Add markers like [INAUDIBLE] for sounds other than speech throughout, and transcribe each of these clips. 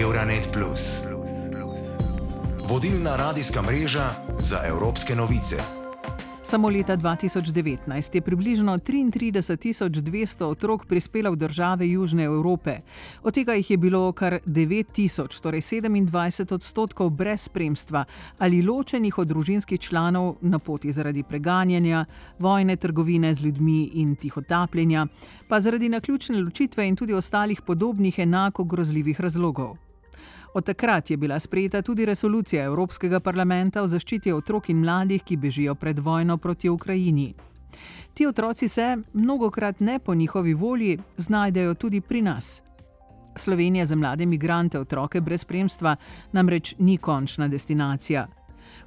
Euronet. Vodilna radijska mreža za evropske novice. Samo leta 2019 je približno 33.200 otrok prispelo v države Južne Evrope. Od tega jih je bilo kar 9.000, torej 27 odstotkov brez spremstva ali ločenih od družinskih članov na poti zaradi preganjanja, vojne, trgovine z ljudmi in tihotapljenja, pa zaradi naključne ločitve in tudi ostalih podobnih enako grozljivih razlogov. Od takrat je bila sprejeta tudi resolucija Evropskega parlamenta o zaščiti otrok in mladih, ki bežijo pred vojno proti Ukrajini. Ti otroci se, mnogokrat ne po njihovi volji, znajdejo tudi pri nas. Slovenija za mlade imigrante, otroke brez spremstva, namreč ni končna destinacija.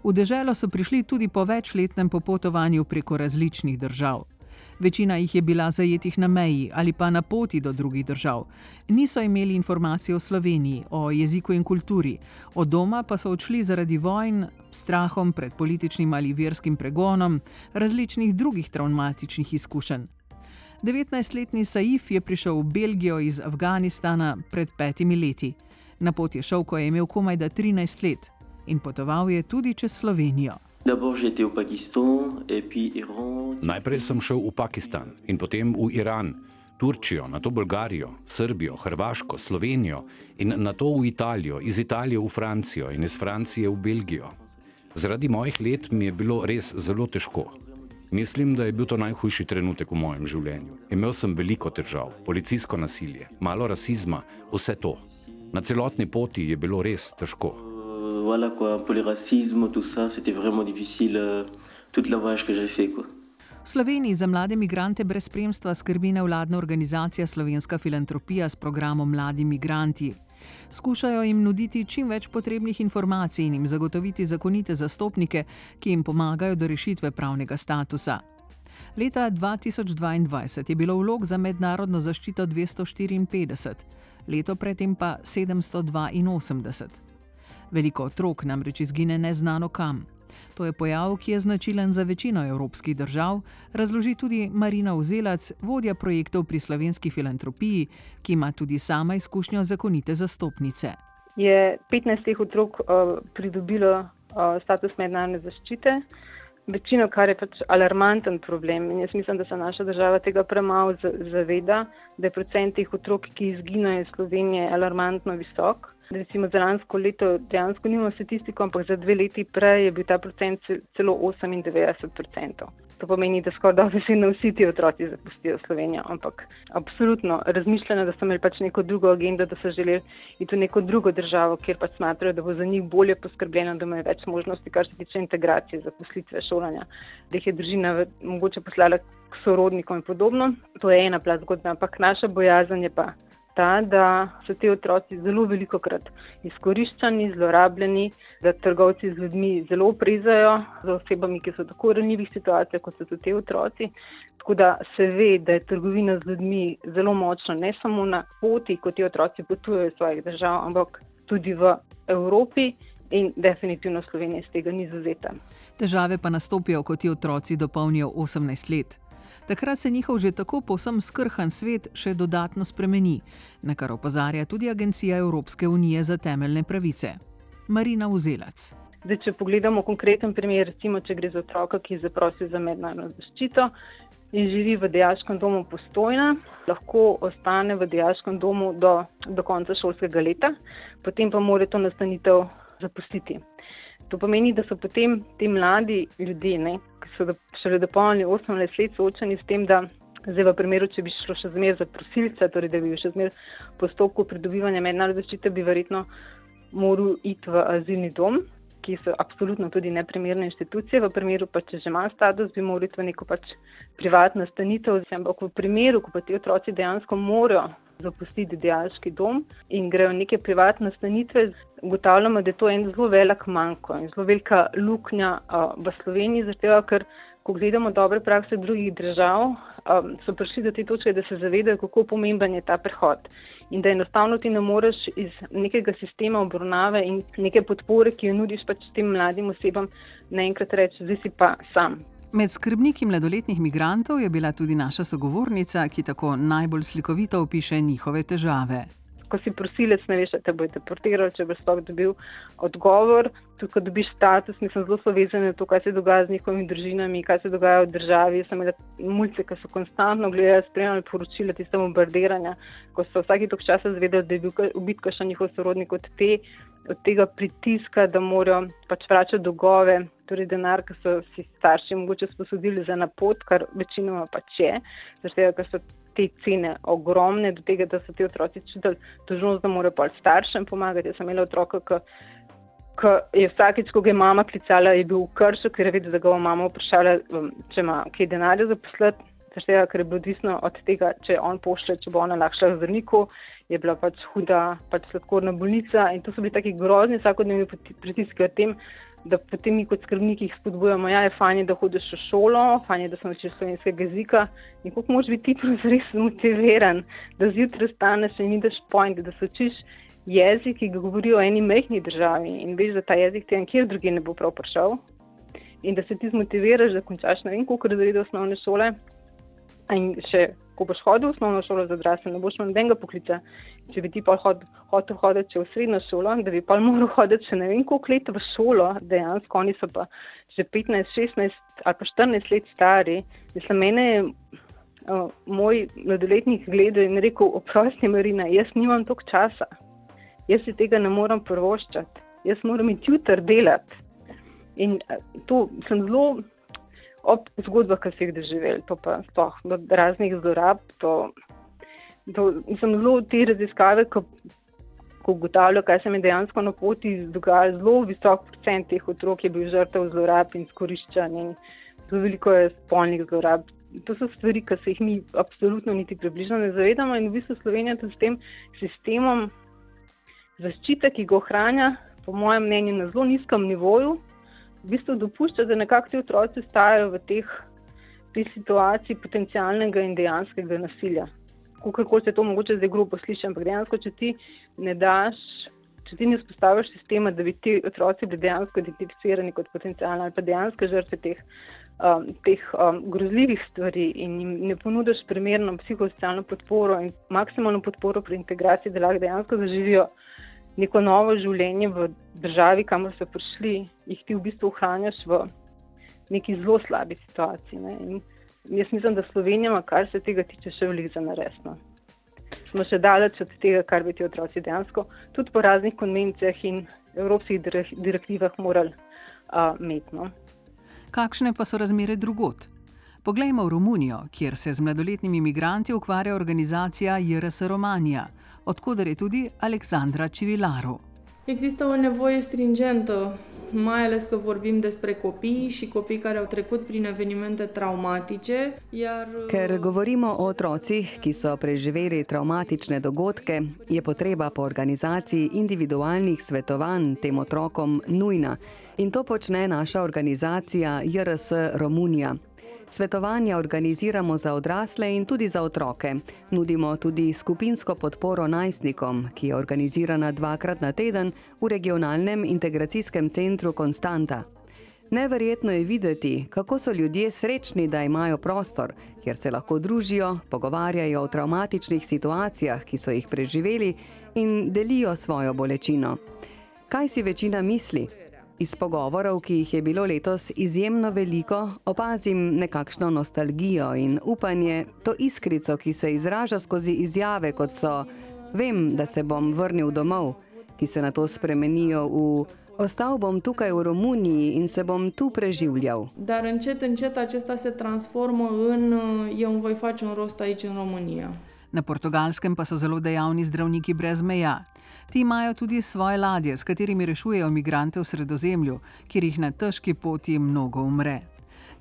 V deželo so prišli tudi po večletnem popotovanju preko različnih držav. Večina jih je bila zajetih na meji ali pa na poti do drugih držav. Niso imeli informacij o Sloveniji, o jeziku in kulturi, od doma pa so odšli zaradi vojn, strahom pred političnim ali verskim pregonom, različnih drugih travmatičnih izkušenj. 19-letni Saif je prišel v Belgijo iz Afganistana pred petimi leti. Na pot je šel, ko je imel komaj da 13 let in potoval je tudi čez Slovenijo. Najprej sem šel v Pakistan in potem v Iran, Turčijo, na to Bolgarijo, Srbijo, Hrvaško, Slovenijo in na to v Italijo, iz Italije v Francijo in iz Francije v Belgijo. Zaradi mojih let mi je bilo res zelo težko. Mislim, da je bil to najhujši trenutek v mojem življenju. Imel sem veliko težav, policijsko nasilje, malo rasizma, vse to. Na celotni poti je bilo res težko voilà quoi, un peu le racisme, tout ça, c'était vraiment difficile, euh, toute la voyage que j'ai fait quoi. V Sloveniji za mlade imigrante brez spremstva skrbi nevladna organizacija Slovenska filantropija s programom Mladi imigranti. Skušajo jim nuditi čim več potrebnih informacij in jim zagotoviti zakonite zastopnike, ki jim pomagajo do rešitve pravnega statusa. Leta 2022 je bilo vlog za mednarodno zaščito 254, leto predtem pa 782. Veliko otrok namreč izgine neznano kam. To je pojav, ki je značilen za večino evropskih držav, razloži tudi Marina Ozelac, vodja projektov pri slovenski filantropiji, ki ima tudi sama izkušnjo zakonite zastopnice. Je 15 teh otrok uh, pridobilo uh, status mednarodne zaščite, večino, kar je pač alarmanten problem. In jaz mislim, da se naša država tega premalo zaveda, da je procent teh otrok, ki izginejo iz Slovenije, alarmantno visok. Recimo za lansko leto dejansko nimamo statistiko, ampak za dve leti prej je bil ta procent celo 98%. To pomeni, da skoraj dobesedno vsi ti otroci zapustijo Slovenijo, ampak absolutno razmišljeno, da so imeli pač neko drugo agendo, da so želeli iti v neko drugo državo, kjer pač smatrajo, da bo za njih bolje poskrbljeno, da imajo več možnosti, kar se tiče integracije, zaposlitve, šolanja, da jih je družina mogoče poslala k sorodnikom in podobno. To je ena plat zgodba, ampak naša bojazen je pa ta, da so ti otroci zelo veliko krat izkoriščani, zlorabljeni, da trgovci z ljudmi zelo prizajo za osebami, ki so tako ranljivih situacijah, kot so tudi ti otroci. Tako da se ve, da je trgovina z ljudmi zelo močna, ne samo na poti, ko ti otroci potujejo iz svojih držav, ampak tudi v Evropi. In definitivno Slovenija iz tega ni zazeta. Težave pa nastopijo, ko ti otroci dopolnijo 18 let. Takrat se njihov že tako povsem skrhan svet še dodatno spremeni, na kar opozarja tudi Agencija Evropske unije za temeljne pravice. Marina Vzelac. Zdaj, če pogledamo konkreten primer, recimo, če gre za otroka, ki je zaprosil za mednarodno zaščito in živi v dejaškem domu postojna, lahko ostane v dejaškem domu do, do konca šolskega leta, potem pa mora to nastanitev zapustiti. To pomeni, da so potem ti mladi ljudje, ne, so šele dopolnili 18 let, soočeni s tem, da zdaj v primeru, če bi šlo še zmeraj za prosilce, torej da bi še zmeraj postopku pridobivanja mednarodne zaščite, bi verjetno moral iti v azilni dom, ki so absolutno tudi neprimerne inštitucije. V primeru, pa če že ima status, bi moral iti v neko pač privatno stanitev. Ampak v primeru, ko pa ti otroci dejansko morajo zapustiti dialški dom in grejo neke privatne stanitve, ugotavljamo, da je to en zelo velik manjko in zelo velika luknja v Sloveniji, zato ker, ko gledamo dobre prakse drugih držav, um, so prišli do te točke, da se zavedajo, kako pomemben je ta prehod. In da enostavno ti ne moreš iz nekega sistema obravnave in neke podpore, ki jo nudiš pač tem mladim osebam, naenkrat reči, zdaj si pa sam. Med skrbniki mladoletnih migrantov je bila tudi naša sogovornica, ki tako najbolj slikovito opiše njihove težave. ko si prosilec, ne veš, da te bojo deportirali, če boš sploh dobil odgovor. Tudi, ko dobiš status, mislim, zelo so vezane na to, kaj se dogaja z njihovimi družinami, kaj se dogaja v državi. Jaz sem imel mulce, ki so konstantno gledali, spremljali poročila tiste bombardiranja, ko so vsake tok časa zvedeli, da je bil ubit še njihov sorodnik od, te, od tega pritiska, da morajo pač vračati dolgove, torej denar, ki so si starši mogoče sposodili za napot, kar večinoma pač je, zato ker so te cene ogromne, do tega, da so ti otroci čutili dožnost, da morajo pač staršem pomagati. Jaz sem imela otroka, ki je vsakeč, ko ga je mama klicala, je bil v kršu, ker je vedela, da ga bo mama vprašala, um, če ima kaj denarja za poslati. Zašteva, ker je bilo odvisno od tega, če on pošlje, če bo ona lahko šla v zdravniku, je bila pač huda, pač sladkorna bolnica in to so bili taki grozni vsakodnevni pritiski o tem, da potem mi kot skrbniki jih spodbujamo, ja, je fajn, da hodiš v šolo, fajn, da sem učil slovenskega jezika. In kako moš biti ti [LAUGHS] res motiviran, da zjutraj staneš in ideš point, da se učiš jezik, ki ga govorijo o eni mehki državi in veš, da ta jezik ti nikjer drugi ne bo prav prišel. In da se ti zmotiviraš, da končaš na vem, koliko razredov osnovne šole. In še ko boš hodil v osnovno šolo za odrasle, ne boš imel nobenega poklica. Če bi ti pa hotel hod, hoditi v srednjo šolo, da bi pa moral [LAUGHS] hoditi še ne vem koliko let v šolo, dejansko oni so pa že 15, 16 ali pa 14 let stari. Mislim, mene je uh, moj mladoletnik gledal in rekel, oprosti Marina, jaz nimam toliko časa, jaz si tega ne morem prvoščati, jaz moram iti jutr delati. In to sem zelo ob zgodbah, ki so jih doživeli, to pa sploh od raznih zlorab. To, to, sem zelo te raziskave, ko, ko ugotavljam, kaj se mi dejansko na poti dogaja. Zelo visok procent teh otrok je bil žrtev zlorab in skoriščanja in zelo veliko je spolnih zlorab. To so stvari, ki se jih mi absolutno niti približno ne zavedamo in v bistvu Slovenija s tem sistemom zaščite, ki ga ohranja, po mojem mnenju, na zelo nizkem nivoju, v bistvu dopušča, da nekako ti otroci stajajo v teh, teh situaciji potencialnega in dejanskega nasilja. Kako se to mogoče zdaj grobo sliši, ampak dejansko, če ti ne daš, če ti ne vzpostaviš sistema, da bi ti otroci bili dejansko identificirani kot potencijalne ali pa dejansko žrtve teh, um, teh um, grozljivih stvari in jim ne ponudiš primerno psihosocialno podporo in maksimalno podporo pri integraciji, da lahko dejansko zaživijo neko novo življenje v državi, kamor so prišli, jih ti v bistvu ohranjaš v neki zelo slabi situaciji. Ne? Jaz mislim, da Slovenija, kar se tega tiče, še veliko za naresno. Smo še daleč od tega, kar bi ti otroci dejansko tudi po raznih konvencijah in evropskih direktivah morali uh, imeti. No? Kakšne pa so razmere drugot? Poglejmo v Romunijo, kjer se z mladoletnimi imigranti ukvarja organizacija JRS Romanija odkuder je tudi Aleksandra Civilaru. Există o nevoie stringentă, mai ales că vorbim despre copii și copii care au trecut prin evenimente traumatice. Iar... Ker govorimo o otrocih, ki so preživeli traumatične dogodke, je potreba po organizaciji individualnih svetovanj tem otrokom nujna. In to počne naša organizacija JRS Romunija. Svetovanja organiziramo za odrasle in tudi za otroke. Nudimo tudi skupinsko podporo najstnikom, ki je organizirana dvakrat na teden v regionalnem integracijskem centru Konstanta. Neverjetno je videti, kako so ljudje srečni, da imajo prostor, kjer se lahko družijo, pogovarjajo o traumatičnih situacijah, ki so jih preživeli in delijo svojo bolečino. Kaj si večina misli? Iz pogovorov, ki jih je bilo letos izjemno veliko, opazim nekakšno nostalgijo in upanje, to iskrico, ki se izraža skozi izjave, kot so: Vem, da se bom vrnil domov, ki se na to spremenijo v: Ostal bom tukaj v Romuniji in se bom tu preživljal. Dar încet, încet acesta se transforma in eu îmi voi face un rost aici în România. Na portugalskem pa so zelo dejavni zdravniki brez meja. Ti imajo tudi svoje ladje, s katerimi rešujejo imigrante v sredozemlju, kjer jih na težki poti mnogo umre.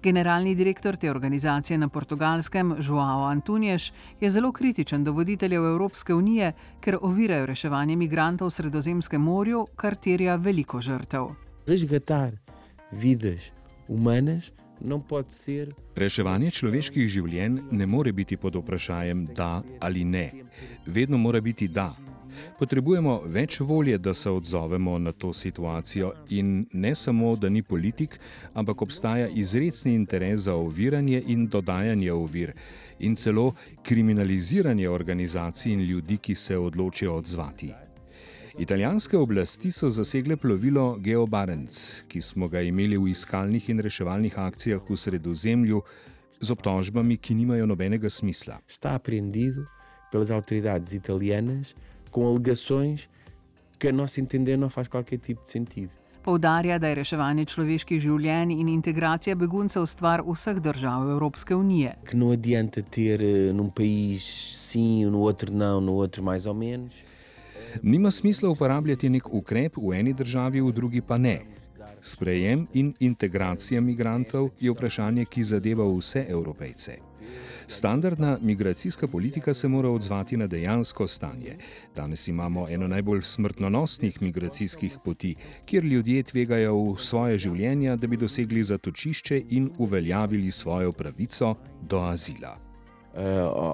Generalni direktor te organizacije na portugalskem, Joao Antunješ, je zelo kritičen do voditeljev Evropske unije, ker ovirajo reševanje imigrantov v Sredozemskem morju, kar terja veliko žrtev. Resgatar vides humanas Reševanje človeških življenj ne more biti pod vprašanjem da ali ne. Vedno mora biti da. Potrebujemo več volje, da se odzovemo na to situacijo in ne samo, da ni politik, ampak obstaja izredni interes za oviranje in dodajanje ovir in celo kriminaliziranje organizacij in ljudi, ki se odločijo odzvati. Italijanske oblasti so zasegle plovilo Geo Barents, ki smo ga imeli v iskalnih in reševalnih akcijah v sredozemlju, z obtožbami, ki nimajo nobenega smisla. Está apreendido pelas autoridades italianas com alegações que, a nosso entender, não faz qualquer tipo de sentido. Poudarja, da je reševanje človeških življenj in integracija beguncev stvar vseh držav Evropske unije. Que não adianta ter eh, num país sim, no outro não, no outro mais ou menos. Nima smisla uporabljati nek ukrep v eni državi, v drugi pa ne. Sprejem in integracija migrantov je vprašanje, ki zadeva vse evropejce. Standardna migracijska politika se mora odzvati na dejansko stanje. Danes imamo eno najbolj smrtonosnih migracijskih poti, kjer ljudje tvegajo svoje življenja, da bi dosegli zatočišče in uveljavili svojo pravico do azila. Uh,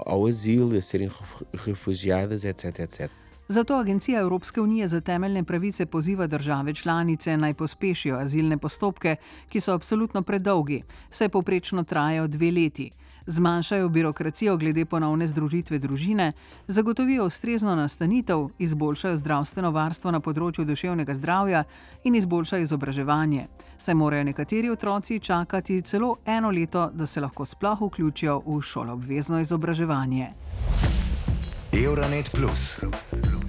ao asilo, a serem ref- refugiadas, etc, etc. Zato Agencija Evropske unije za temeljne pravice poziva države članice naj pospešijo azilne postopke, ki so absolutno predolgi, saj povprečno trajajo dve leti. Zmanjšajo birokracijo glede ponovne združitve družine, zagotovijo ustrezno nastanitev, izboljšajo zdravstveno varstvo na področju duševnega zdravja in izboljšajo izobraževanje. Saj morajo nekateri otroci čakati celo eno leto, da se lahko sploh vključijo v šoloobvezno izobraževanje. Euronet Plus